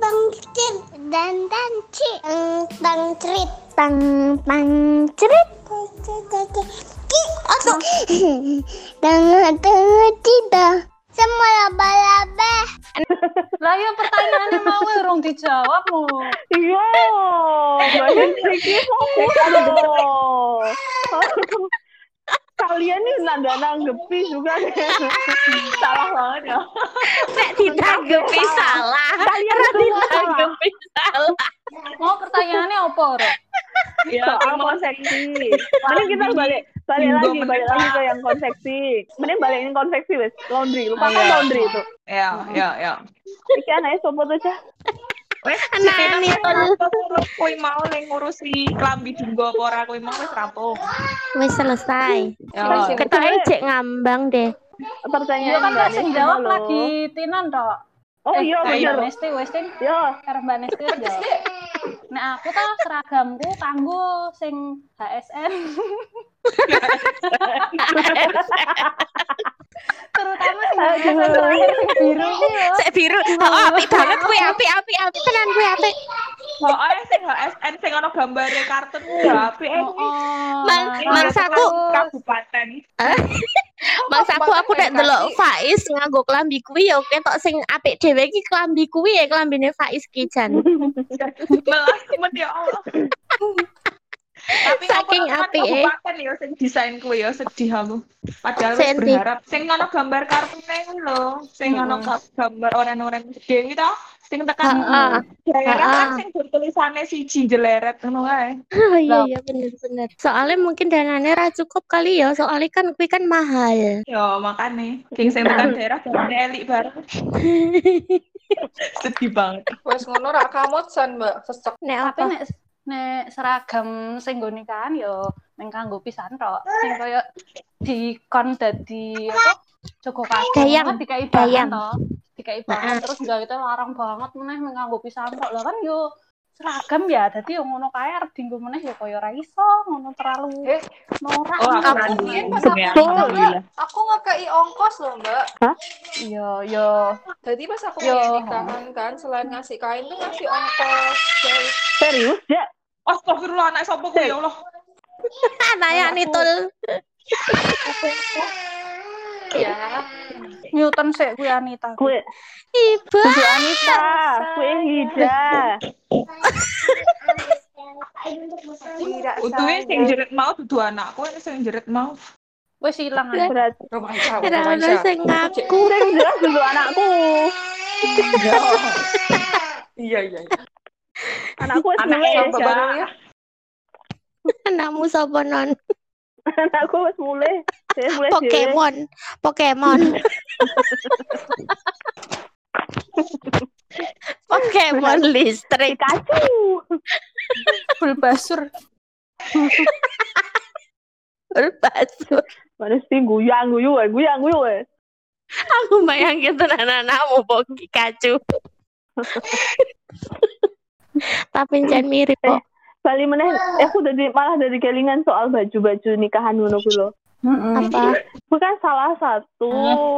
tang cerit dan dan ci tang cerit tang tang cerit ki atau tang. Tang cita semua laba-laba. Lah ya pertanyaannya mau urung dijawab mu. Iya, banyak sedikit mau Kalian nih nanda nanggepi juga salah banget ya. Nek ditanggepi salah. Kalian ditanggepi salah. Mau pertanyaannya apa? Ya, soal konveksi. Mending kita balik balik lagi, balik lagi ke yang konveksi. Mending balikin konveksi wes, laundry. Lupakan Oh, iya. laundry itu. Ya, ya, ya. Iki anaknya sopo tuh cah? Wes, Anak kuwi mau ning ngurusi klambi jumbo apa ora kuwi mau wis rampung. Wis selesai. Ya. Kita cek ngambang deh. Pertanyaan Iya kan Mbak sing Nesti jawab lagi Tinan tok. Oh Eh, iya Mbak bener. Nesti wis Tin. Yo, Karo Mbak Nesti jawab. Nek aku tau seragamku kanggo sing HSN. Terutama sing HSN terakhir sing biru ku biru. Oh, apik banget kuwi apik apik apik tenan kuwi apik. Pokoknya sing HSN sing ono gambare kartun ya apik eh. Oh, Mang- iya, mangsaku- kabupaten. Mangsaku aku nek ndelok Faiz nganggo klambi kuwi ya ketok sing apik dhewe iki klambi kuwi ya klambine Faiz ki jan. Melas ya Allah. Tapi Saking apike. kabupaten ya sing desain kuwi ya sedih aku. Padahal wis berharap sing ono gambar kartune kuwi lho, sing ono ka- gambar oren-oren gede to, sing tekan daerah Heeh. kan sing tulisannya siji jeleret ngono kae. Oh iya iya bener bener. Soalnya mungkin dananya ra cukup kali ya, soalnya kan kuwi kan mahal. Ya makane, sing sing tekan daerah gambarnya elik bareng. sedih banget. Wes ngono rak kamot san, Mbak. Sesek. Nek Tapi apa? nek nek seragam sing nggo nikahan yo ning kanggo pisan tok. Sing koyo dikon dadi apa? Joko kadang Dayang. kan dikai Dayang. toh. Dikai bahan terus gawe itu larang banget meneh pisan tok. Lah kan yo seragam ya, dadi yo ngono kae arep dienggo meneh yo koyo ra iso, ngono terlalu Eh, norak. Oh, aku mungkin pas aku aku ngekei ongkos loh, Mbak. Iya, yo. Jadi pas aku Yo. punya nikahan kan, selain ngasih kain tuh ngasih ongkos. Jadi, serius ya? Astagfirullah anak sapa kuwi ya Allah. Anaknya Nitul. ya, Newton sik kuwi Anita. Kue, Ibu. Anita, kue Hija. tidak Utuhe sing sadar. jerit mau dudu anakku, ini sing jerit mau. Wis ilang ae. Ora ono romansa. sing ngaku. Sing jelas dulu anakku. Iya, iya, iya. Anakku wis ya. baru ya. Anakmu sapa non? Anakku wis mulai. Saya mulai dhewe. Pokemon. Pokemon. Pokemon listrik. Pikachu. Bulbasur. Berbasur. Mana sih guyang guyu wae, guyang guyu. Aku bayangin tenan anakmu Pikachu. Tapi jangan mirip kok. Bali meneh, eh, aku dari malah dari kelingan soal baju-baju nikahan ngono. Apa? Bukan salah satu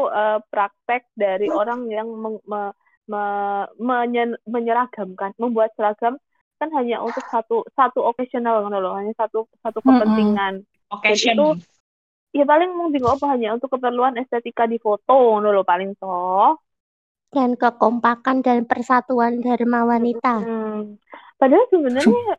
eh, praktek dari orang yang meng- me- me- menyen- menyeragamkan, membuat seragam kan hanya untuk satu satu occasional ngono lho, hanya satu satu kepentingan. Occasion. Itu- Ya paling mau digo apa hanya untuk keperluan estetika di foto ngono lho paling toh. Dan kekompakan dan persatuan dharma wanita. Hmm. Padahal sebenarnya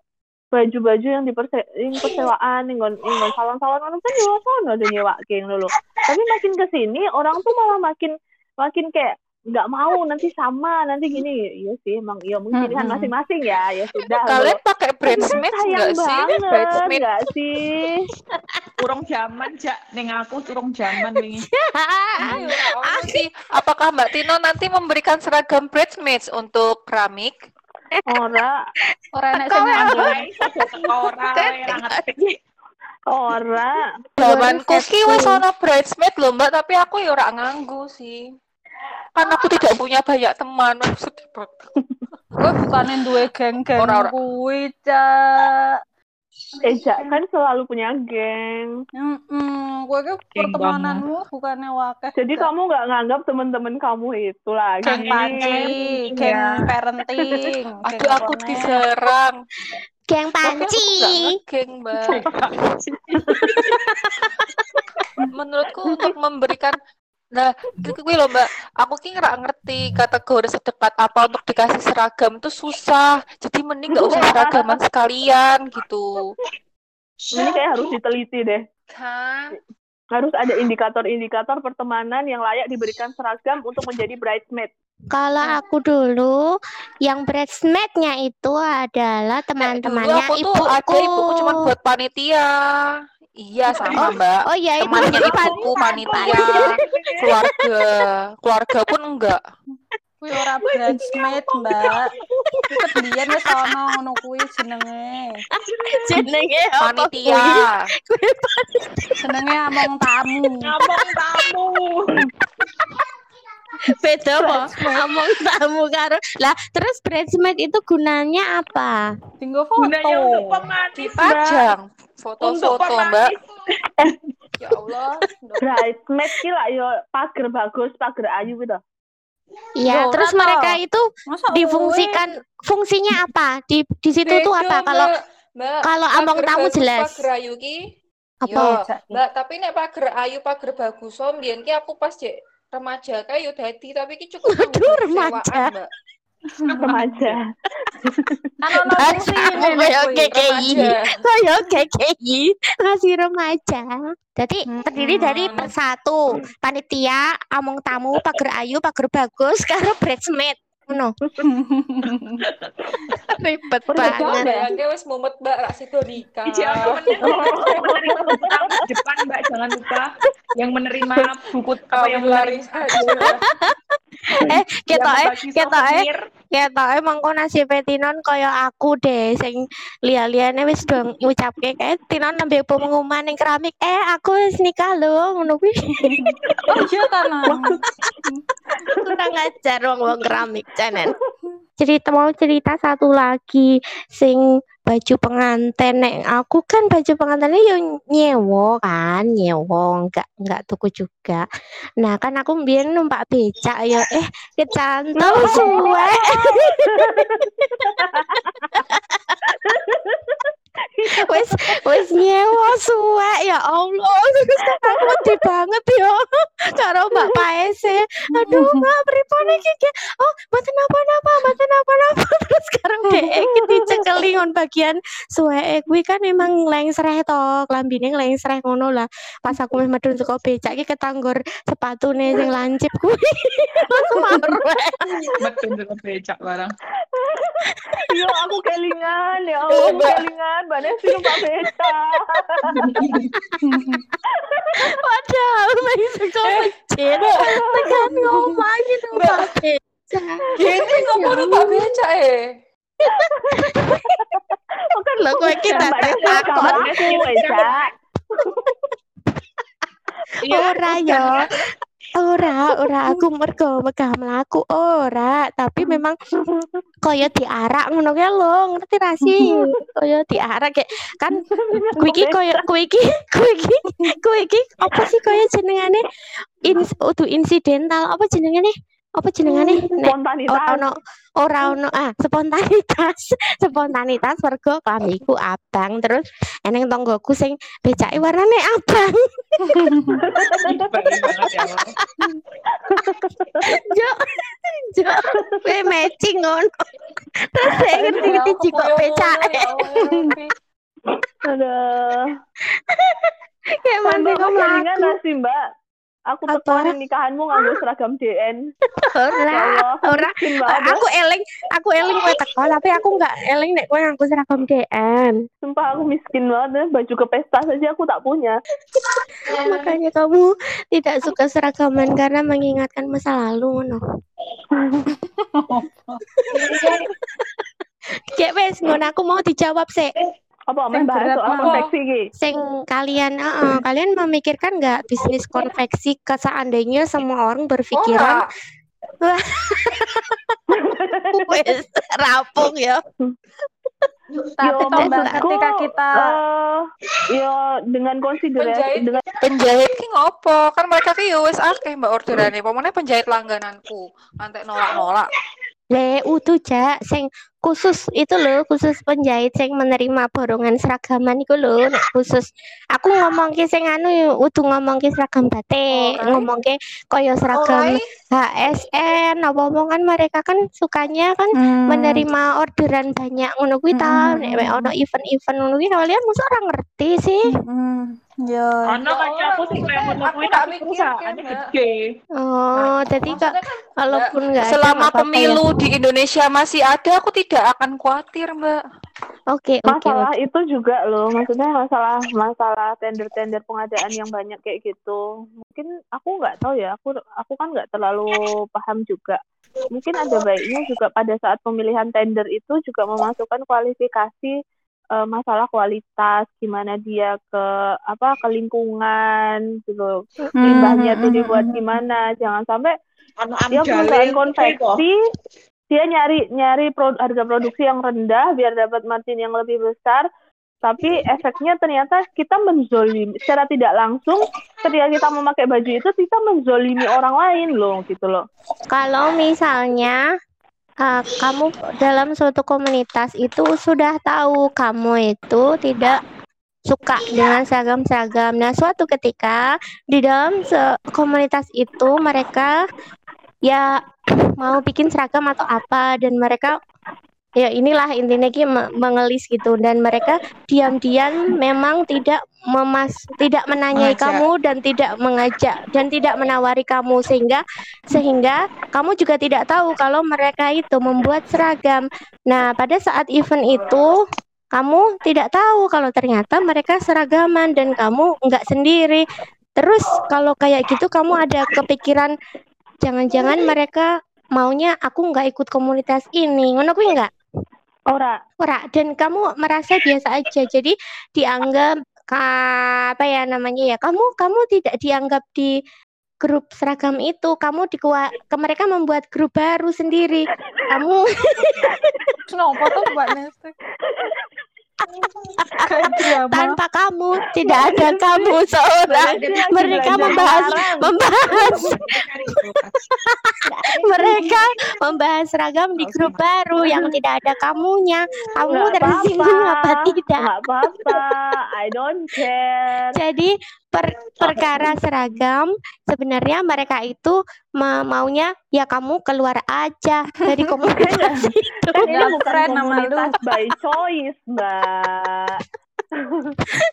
baju-baju yang diperse yang persewaan yang yang salon-salon orang kan juga sono ada nyewa ngono lho. Tapi makin ke sini orang tuh malah makin makin kayak nggak mau nanti sama nanti gini iya sih emang iya mungkin pilihan Mm-mm. masing-masing ya ya sudah Kalian pakai bridesmaid sayang enggak sih? banget Bridesmaid. nggak sih Urung zaman, Jak. Ning aku urung zaman wingi. Ayo. Apakah Mbak Tino nanti memberikan seragam bridesmaids untuk keramik? Ora Ora enek sing teko ora ora ngerti. ora Zamanku Baru ki wis ono bridesmaid lho Mbak, tapi aku ya ora nganggu sih. Kan aku tidak punya banyak teman, sedih banget. Gue bukannya duwe geng-geng kuwi, Cak. Eja kan selalu punya geng. Hmm, gue ke Geng pertemananmu bukannya wakil. Jadi kamu nggak nganggap teman-teman kamu itu lagi. geng panci, geng Ya. parenting. geng Aduh aku diserang. Geng panci. ngegeng, Mbak. Menurutku untuk memberikan Nah, kuwi loh Mbak, aku ki nggak ngerti kategori sedekat apa untuk dikasih seragam itu susah. Jadi mending nggak usah seragaman sekalian gitu. Ini kayak harus diteliti deh. Kan? Harus ada indikator-indikator pertemanan yang layak diberikan seragam untuk menjadi bridesmaid. Kalau aku dulu yang bridesmaid-nya itu adalah Dulu teman-temannya aku tuh ibuku. ada ibuku cuma buat panitia. Iya sama Mbak. Oh iya itu Temannya ibuku panitia, keluarga, keluarga pun enggak. Kuwi ora bridesmaid, Mbak. Iku biyen wis ana ngono kuwi jenenge. jenenge apa Panitia. kuwi? Jenenge among tamu. Ngomong tamu. Beda apa? Ngomong tamu karo. Lah, terus bridesmaid itu gunanya apa? Tinggal foto. Gunanya untuk pemanis. Dipajang Untuk foto-foto Mbak. Ya Allah. Bridesmaid ki lah yo pager bagus, pager ayu gitu. Iya, terus ora mereka itu Masa difungsikan fungsinya apa? Di di situ tuh apa? Kalau kalau among pager tamu bagus, jelas. Pager ayu ki. apa? Yo. Mbak, tapi nek pager ayu, pager bagus so mbiyen ki aku pas jek remaja kae yo dadi tapi ki cukup Waduh, nganggo remaja. Mbak. Remaja. Ini kayak. KKI. Remaja. Kaya KKI ngasih remaja. Jadi Hmm. terdiri dari satu panitia, among tamu, pager ayu, pager bagus, karo bridesmaid. Ngono. Ribet banget. Bayangke wis mumet Mbak rak sido nikah. Iji aku menerima, buku di depan Mbak jangan lupa yang menerima buku apa yang lari menerima saja. Eh, ketoke, membagi ketoke, souvenir. ketoke mangko nasibe Tinon kaya aku deh sing liya-liyane wis dong ngucapke kayak Tinon nembe pengumuman ning keramik, eh aku wis nikah lho ngono kuwi. Oh iya tenan. Kurang ajar wong-wong keramik janen. Cerita mau cerita satu lagi sing baju pengantin. Nek aku kan baju pengantinnya yo nyewa kan nyewa enggak enggak tuku juga. Nah kan aku biar numpak becak yo eh kecantol suwe wis wis nyewa suwe ya Allah. Aku wedi banget yo. Karo Mbak Paese aduh Mbak pripun iki Ki? oh mboten napa-napa mboten napa-napa terus karo dhek iki dicekeli ngon bagian suweke kuwi kan emang lengsreh to klambine lengsreh ngono lah. Pas aku wis medun saka becak iki ketanggor sepatune sing lancip kuwi. Langsung marweh Betul betul becak barang. Yo aku kelingan, ya Allah aku kelingan. Mbak Nesi numpak beca. padahal wis saka masjid tekan ngomong gitu Mbak. Becak Gini ngopo numpak becak eh. Lho kowe iki Mbak tak Nesi numpak takon beca, beca. ora ya ora ora aku mergo megah mlaku ora. Tapi memang kaya diarak ngono kae lho ngerti ra sih? Kaya diarak kayak kan iki kuwi iki kuwi iki apa sih kaya jenengane? Ins udu insidental apa jenengane? Apa jenengane? Nek ora Spontanitas. ono ora ono ah spontanitas spontanitas mergo klambiku abang. Terus eneng tonggoku sing becake warnane abang. Jo, jo, kowe matching ngono. Terus saya ngerti-ngerti jiko becake. Aduh. Kayak mandi kok sih Mbak? Aku Apa? tekonin nikahanmu nganggo seragam DN. Ya Ora, banget. Aku eling, aku eling kowe teko, tapi aku enggak eling nek kowe ngaku seragam DN. Sumpah aku miskin banget ya. Baju ke pesta saja aku tak punya. Makanya kamu tidak suka seragaman karena mengingatkan masa lalu ngono. Kayak wes ngono aku mau dijawab sih. Apa Yang membahas soal konveksi ki? Sing kalian, heeh, kalian memikirkan nggak bisnis konveksi ke seandainya semua orang berpikiran Ora. wes rampung ya. Tapi ketika kita eh, yo dengan konsiderasi Penjahit dengan penjahit ki ngopo? Kan mereka ki yo wis akeh Mbak orderane. Pemene penjahit langgananku. Nanti nolak-nolak. Le utuh jak sing khusus itu loh khusus penjahit sing menerima borongan seragaman iku loh nek khusus aku ngomong ke sing anu yo utuh ngomong ke seragam batik Ora. ngomong ke koyo seragam Ora, HSN apa apa kan mereka kan sukanya kan Hmm. menerima orderan banyak ngono kuwi ta Mm, nek ono event-event ngono kuwi kalian mesti ora ngerti sih Hmm. Ya. Ono kancaku sing kayak ngono Aku kuwi tak tapi mikir, perusahaannya Mbak. gede. oh jadi kan kalaupun nggak ada selama ya. pemilu di Indonesia masih ada, aku tidak akan khawatir, Mbak. oke oke masalah oke. itu juga loh maksudnya masalah masalah tender-tender pengadaan yang banyak kayak gitu. Mungkin aku nggak tahu ya aku aku kan nggak terlalu paham juga. Mungkin ada baiknya juga pada saat pemilihan tender itu juga memasukkan kualifikasi eh, masalah kualitas gimana dia ke apa ke lingkungan gitu. Limbahnya tuh dibuat gimana jangan sampai dia perusahaan konveksi dia nyari nyari pro- harga produksi yang rendah biar dapat margin yang lebih besar tapi efeknya ternyata kita menzolimi secara tidak langsung ketika kita memakai baju itu kita menzolimi orang lain loh gitu loh Kalau misalnya uh, kamu dalam suatu komunitas itu sudah tahu kamu itu tidak suka dengan seragam-seragam. Nah, suatu ketika di dalam komunitas itu mereka ya mau bikin seragam atau apa dan mereka ya inilah intinya ki me- mengelis gitu dan mereka diam-diam memang tidak memas tidak menanyai Mengajak. kamu dan tidak mengajak dan tidak menawari kamu sehingga sehingga kamu juga tidak tahu kalau mereka itu membuat seragam. Nah, pada saat event itu kamu tidak tahu kalau ternyata mereka seragaman dan kamu nggak sendiri. Terus kalau kayak gitu kamu ada kepikiran jangan-jangan mereka maunya aku nggak ikut komunitas ini, ngono kuwi nggak? ora Ora, dan kamu merasa biasa aja. Jadi dianggap ka- apa ya namanya ya? Kamu kamu tidak dianggap di grup seragam itu. Kamu di ke mereka membuat grup baru sendiri. Kamu Kenapa tuh Mbak Nesti? Drama. tanpa kamu tidak ada kamu seorang. Mereka membahas membahas mereka membahas seragam di grup baru yang tidak ada kamunya. Kamu tersinggung apa tidak? apa-apa I don't care Jadi per- perkara seragam sebenarnya mereka itu ma- maunya ya kamu keluar aja dari komunitas itu. kan ini Ya, bukan friend nama komunitas lu. by choice mbak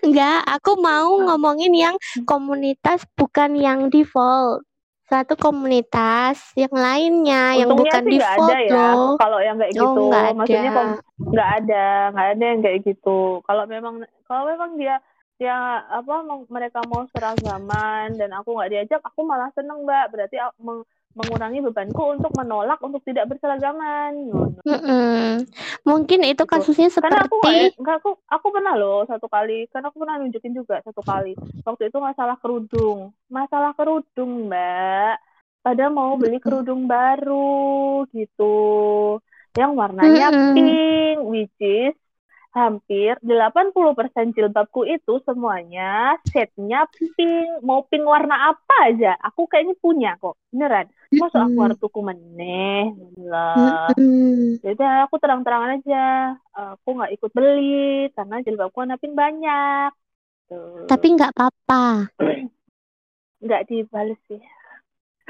Enggak, aku mau ngomongin yang komunitas bukan yang default. Satu komunitas yang lainnya yang Untungnya bukan sih default ada ya loh. kalau yang kayak Oh, gitu nggak maksudnya ada. kom- nggak ada nggak ada yang kayak gitu kalau memang kalau memang dia dia apa mereka mau seragaman dan aku nggak diajak aku malah seneng mbak berarti meng- mengurangi bebanku untuk menolak untuk tidak berseragaman Ngono. Mm-mm. Mungkin itu Gitu. kasusnya karena aku nggak seperti nggak aku aku pernah loh satu kali kan aku pernah nunjukin juga satu kali waktu itu masalah kerudung masalah kerudung mbak pada mau beli kerudung baru gitu yang warnanya Mm-mm. pink which is hampir 80% jilbabku itu semuanya setnya pink. Mau pink warna apa aja aku kayaknya punya kok. Beneran. Masa aku harus tuku meneh lah Mm-mm. ya udah aku terang-terangan aja. Aku nggak ikut beli karena jilbabku warna pink banyak. Tuh. Tapi nggak apa-apa. nggak dibales sih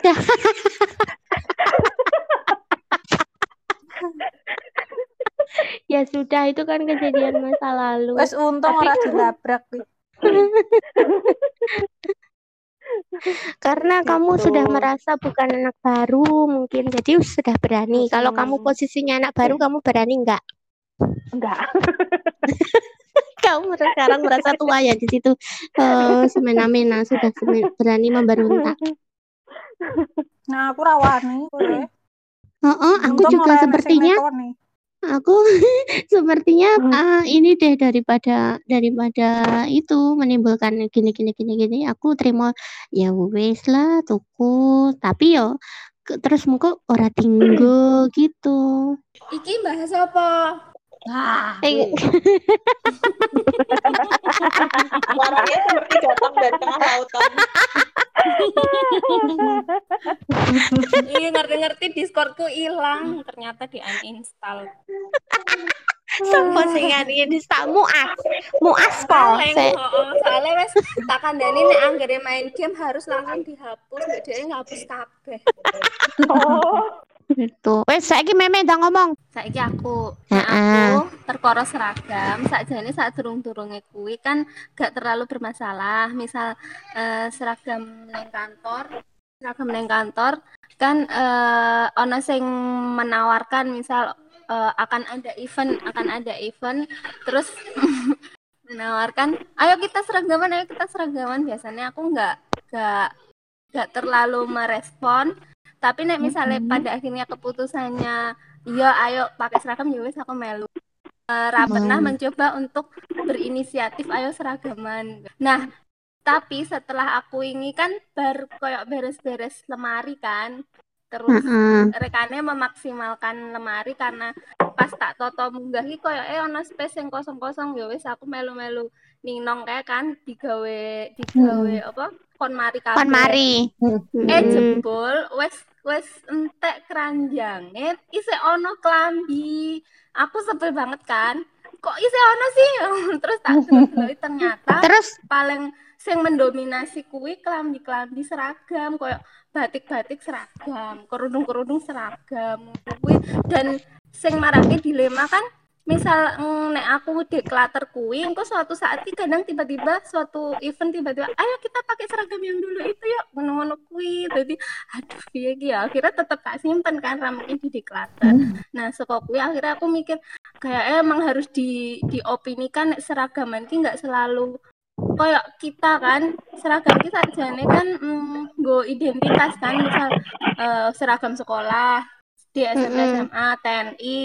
Ya sudah, itu kan kejadian masa lalu. Wes untung ora dilabrak kuwi. Karena kamu Gitu. sudah merasa bukan anak baru mungkin, jadi sudah berani. Kalau kamu Mm-mm. posisinya anak baru, kamu berani nggak? enggak Kamu sekarang merasa tua ya di situ. Eh, semena-mena sudah semen- berani memberontak. Nah, aku rawani kowe. Oh, aku Untung juga sepertinya. Aku sepertinya Hmm. ah, ini deh daripada daripada itu menimbulkan gini gini gini gini aku terima ya wes lah tuku tapi yo ke- terus muka ora tinggo gitu. Iki bahas apa? Nah, Eh, seperti datang dari tengah lautan. Iya ngerti-ngerti Discordku hilang, ternyata di uninstall. Sopo sing ngene muas. Muas po. Soalnya wes tak kandani nek anggere main game harus langsung dihapus, nek dia ngapus kabeh. Oh, Gitu. Wes saiki meme udah ngomong. Saiki aku, Heeh. aku terkoro seragam, sakjane saat durung-durunge kuwi kan gak terlalu bermasalah. Misal eh, seragam neng kantor, seragam neng kantor kan eh ono sing menawarkan misal eh, akan ada event, akan ada event terus menawarkan, ayo kita seragaman, ayo kita seragaman. Biasanya aku nggak nggak nggak terlalu merespon. Tapi nek misalnya pada akhirnya keputusannya iya ayo pakai seragam ya wis aku melu. Eh, Ra pernah Hmm. mencoba untuk berinisiatif ayo seragaman. Nah, tapi setelah aku ini kan baru kayak beres-beres lemari kan. Terus Heeh. rekannya memaksimalkan lemari karena pas tak toto munggah iki koyo eh ono space yang kosong-kosong ya wis aku melu-melu ninong kayak kan digawe digawe apa kon mari kabeh. Kon mari. Eh Mm. jebol wes wes entek keranjange isih ono klambi. Aku sebel banget kan. Kok isih ono sih? Terus tak delok ternyata Terus paling sing mendominasi kuwi klambi-klambi seragam koyo batik-batik seragam, kerudung-kerudung seragam kuwi. Dan sing marake dilema kan misal mm, nek aku deklater kuwi engko suatu saat kadang tiba-tiba suatu event tiba-tiba ayo kita pakai seragam yang dulu itu yuk ngono-ngono kuwi. Jadi aduh piye iki ya? Akhirnya tetep tak simpen kan ra mungkin di deklater nah saka kuwi akhirnya aku mikir kayak emang harus di diopinikan nek seragaman ki nggak selalu kayak kita kan. Seragam kita jane kan mm, go identitas kan misal eh, seragam sekolah di SMP Mm-mm. SMA TNI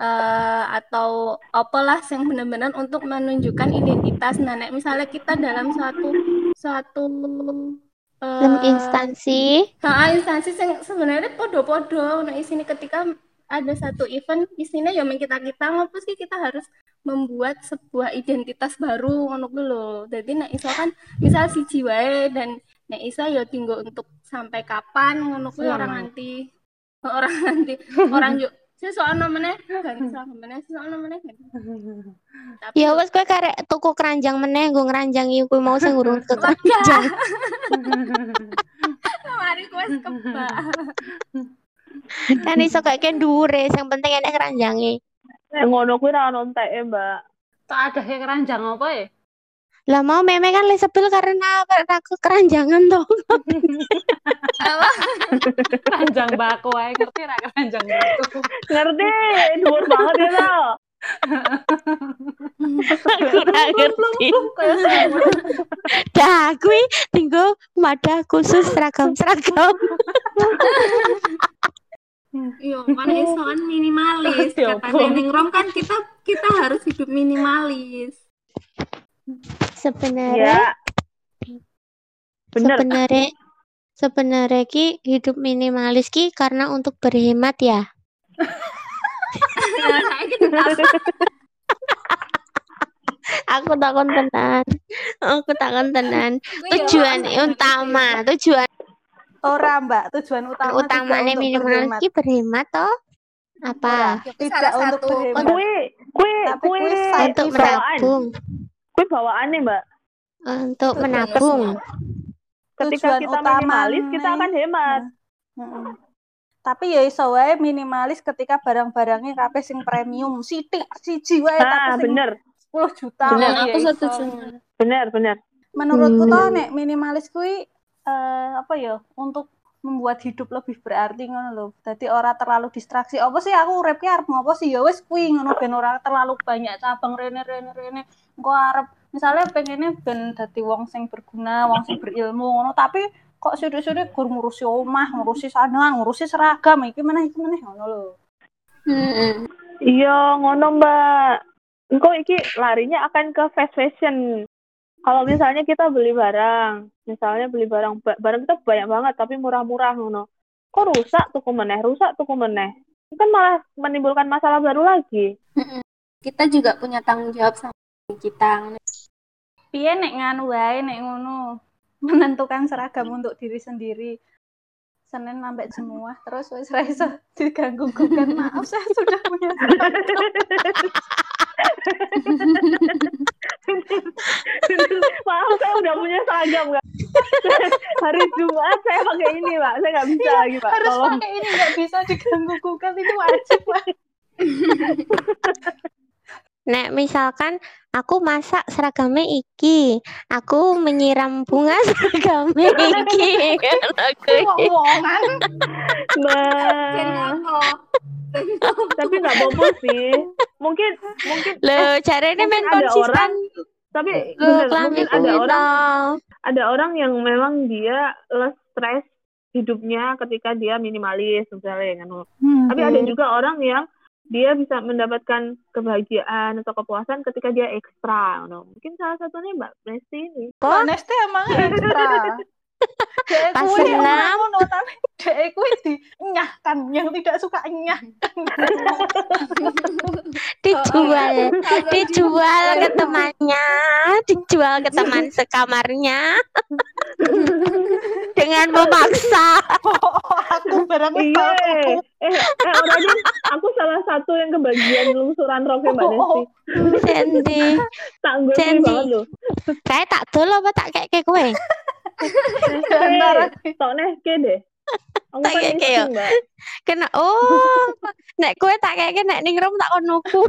eh, atau apalah yang benar-benar untuk menunjukkan identitas nah nek misalnya kita dalam suatu suatu dalam instansi Nah, instansi yang sebenarnya podo-podo. Nah, isini ketika ada satu event, isinya ya kita kita ngopo sih kita harus membuat sebuah identitas baru ngono lho. Jadi nek iso kan misal siji wae dan nek iso ya tinggal untuk sampai kapan ngono kuwi orang nanti orang nanti orang yuk sesono meneh ganti seragam meneh sesono meneh ganti. Tapi ya wes kowe karek tuku keranjang meneh nggo ngranjangi kuwi mau sing urung ke keranjang mari kowe kebak. kan iso kayak dhuwure sing penting enek keranjange eh, ngono kuwi ra ono Mbak. tak ada keranjang apa ya? Lah mau meme kan sebel karena karena keranjangan toh Apa? Keranjang bako ae ngerti ra keranjang bako. Ngerti, dhuwur banget ya to. aku ora ngerti dah kuwi tinggal wadah khusus seragam-seragam Iya, kan iso kan minimalis. Ya Kata Rom kan kita kita harus hidup minimalis. Sebenarnya Ya. Bener. sebenarnya sebenarnya ki hidup minimalis ki karena untuk berhemat ya. Gitu aku takon tenan. Aku takon tenan. Ya, tujuan utama tujuan Ora, Mbak. Tujuan utama utamanya minimalis ki berhemat toh? Apa? Ya, Tidak untuk berhemat. Kuwi kuwi saya untuk menabung Kuwi bawaane, Mbak. untuk menabung Ketika Tujuan kita utama minimalis, kita nih. akan hemat. Heeh. Tapi ya iso wae minimalis ketika barang-barangnya kabeh sing premium, sithik siji wae Nah, tapi sing bener. 10 juta. Bener. ya Aku setuju. Bener, bener. Menurutku Hmm. toh nek minimalis kuwi eh, apa ya untuk membuat hidup lebih berarti ngono lho. Dadi ora terlalu distraksi. Apa sih aku urip ki arep ngopo sih ya wis kuwi ngono ben ora terlalu banyak cabang rene rene rene. Engko arep misalnya pengennya ben dadi wong sing berguna, wong sing berilmu ngono, tapi kok sudah-sudah gur ngurusi omah, ngurusi sana, ngurusi seragam iki meneh iki meneh ngono lho. Heeh. Iya, ngono Mbak. Engko iki larinya akan ke fast fashion. Kalau misalnya kita beli barang, misalnya beli barang ba- barang kita banyak banget tapi murah-murah ngono. kok rusak tuku meneh rusak tuku meneh Itu kan malah menimbulkan masalah baru lagi kita juga punya tanggung jawab sama kita piye nek nganu wae nek ngono? Menentukan seragam untuk diri sendiri. Senin sampai semua terus wis ra iso diganggu gugat. Maaf saya sudah punya maaf saya udah punya seragam Kak. hari Jumat saya pakai ini pak. Saya nggak bisa lagi pak. Harus tolong. pakai ini nggak bisa diganggu gugat. Itu wajib Pak. Nek misalkan aku masak seragamnya iki, aku menyiram bunga seragamnya iki. Jen nah. Tapi nggak apa sih. Mungkin mungkin Lo caranya mungkin main ada konsisten. orang tapi Lo bener, mungkin ada orang ada orang yang memang dia less stress hidupnya ketika dia minimalis misalnya kan. Tapi ada juga orang yang dia bisa mendapatkan kebahagiaan atau kepuasan ketika dia ekstra no. mungkin salah satunya mbak Nesti ini Kok Neste emang ekstra. Dek Pas kuwi ngono tapi dek kuwi dinyahkan yang tidak suka nyah. dijual, dijual ke di- temannya, dijual ke teman sekamarnya dengan memaksa. aku barang iya. eh eh orangnya aku salah satu yang kebagian lungsuran roknya mbak tak gue Sensi. banget loh. Kayak tak dol apa tak kayak kayak eh tok neh ke deh Tak kayak ya. mbak. Kena oh, nek kowe tak kayak nek ning rom tak kono ku.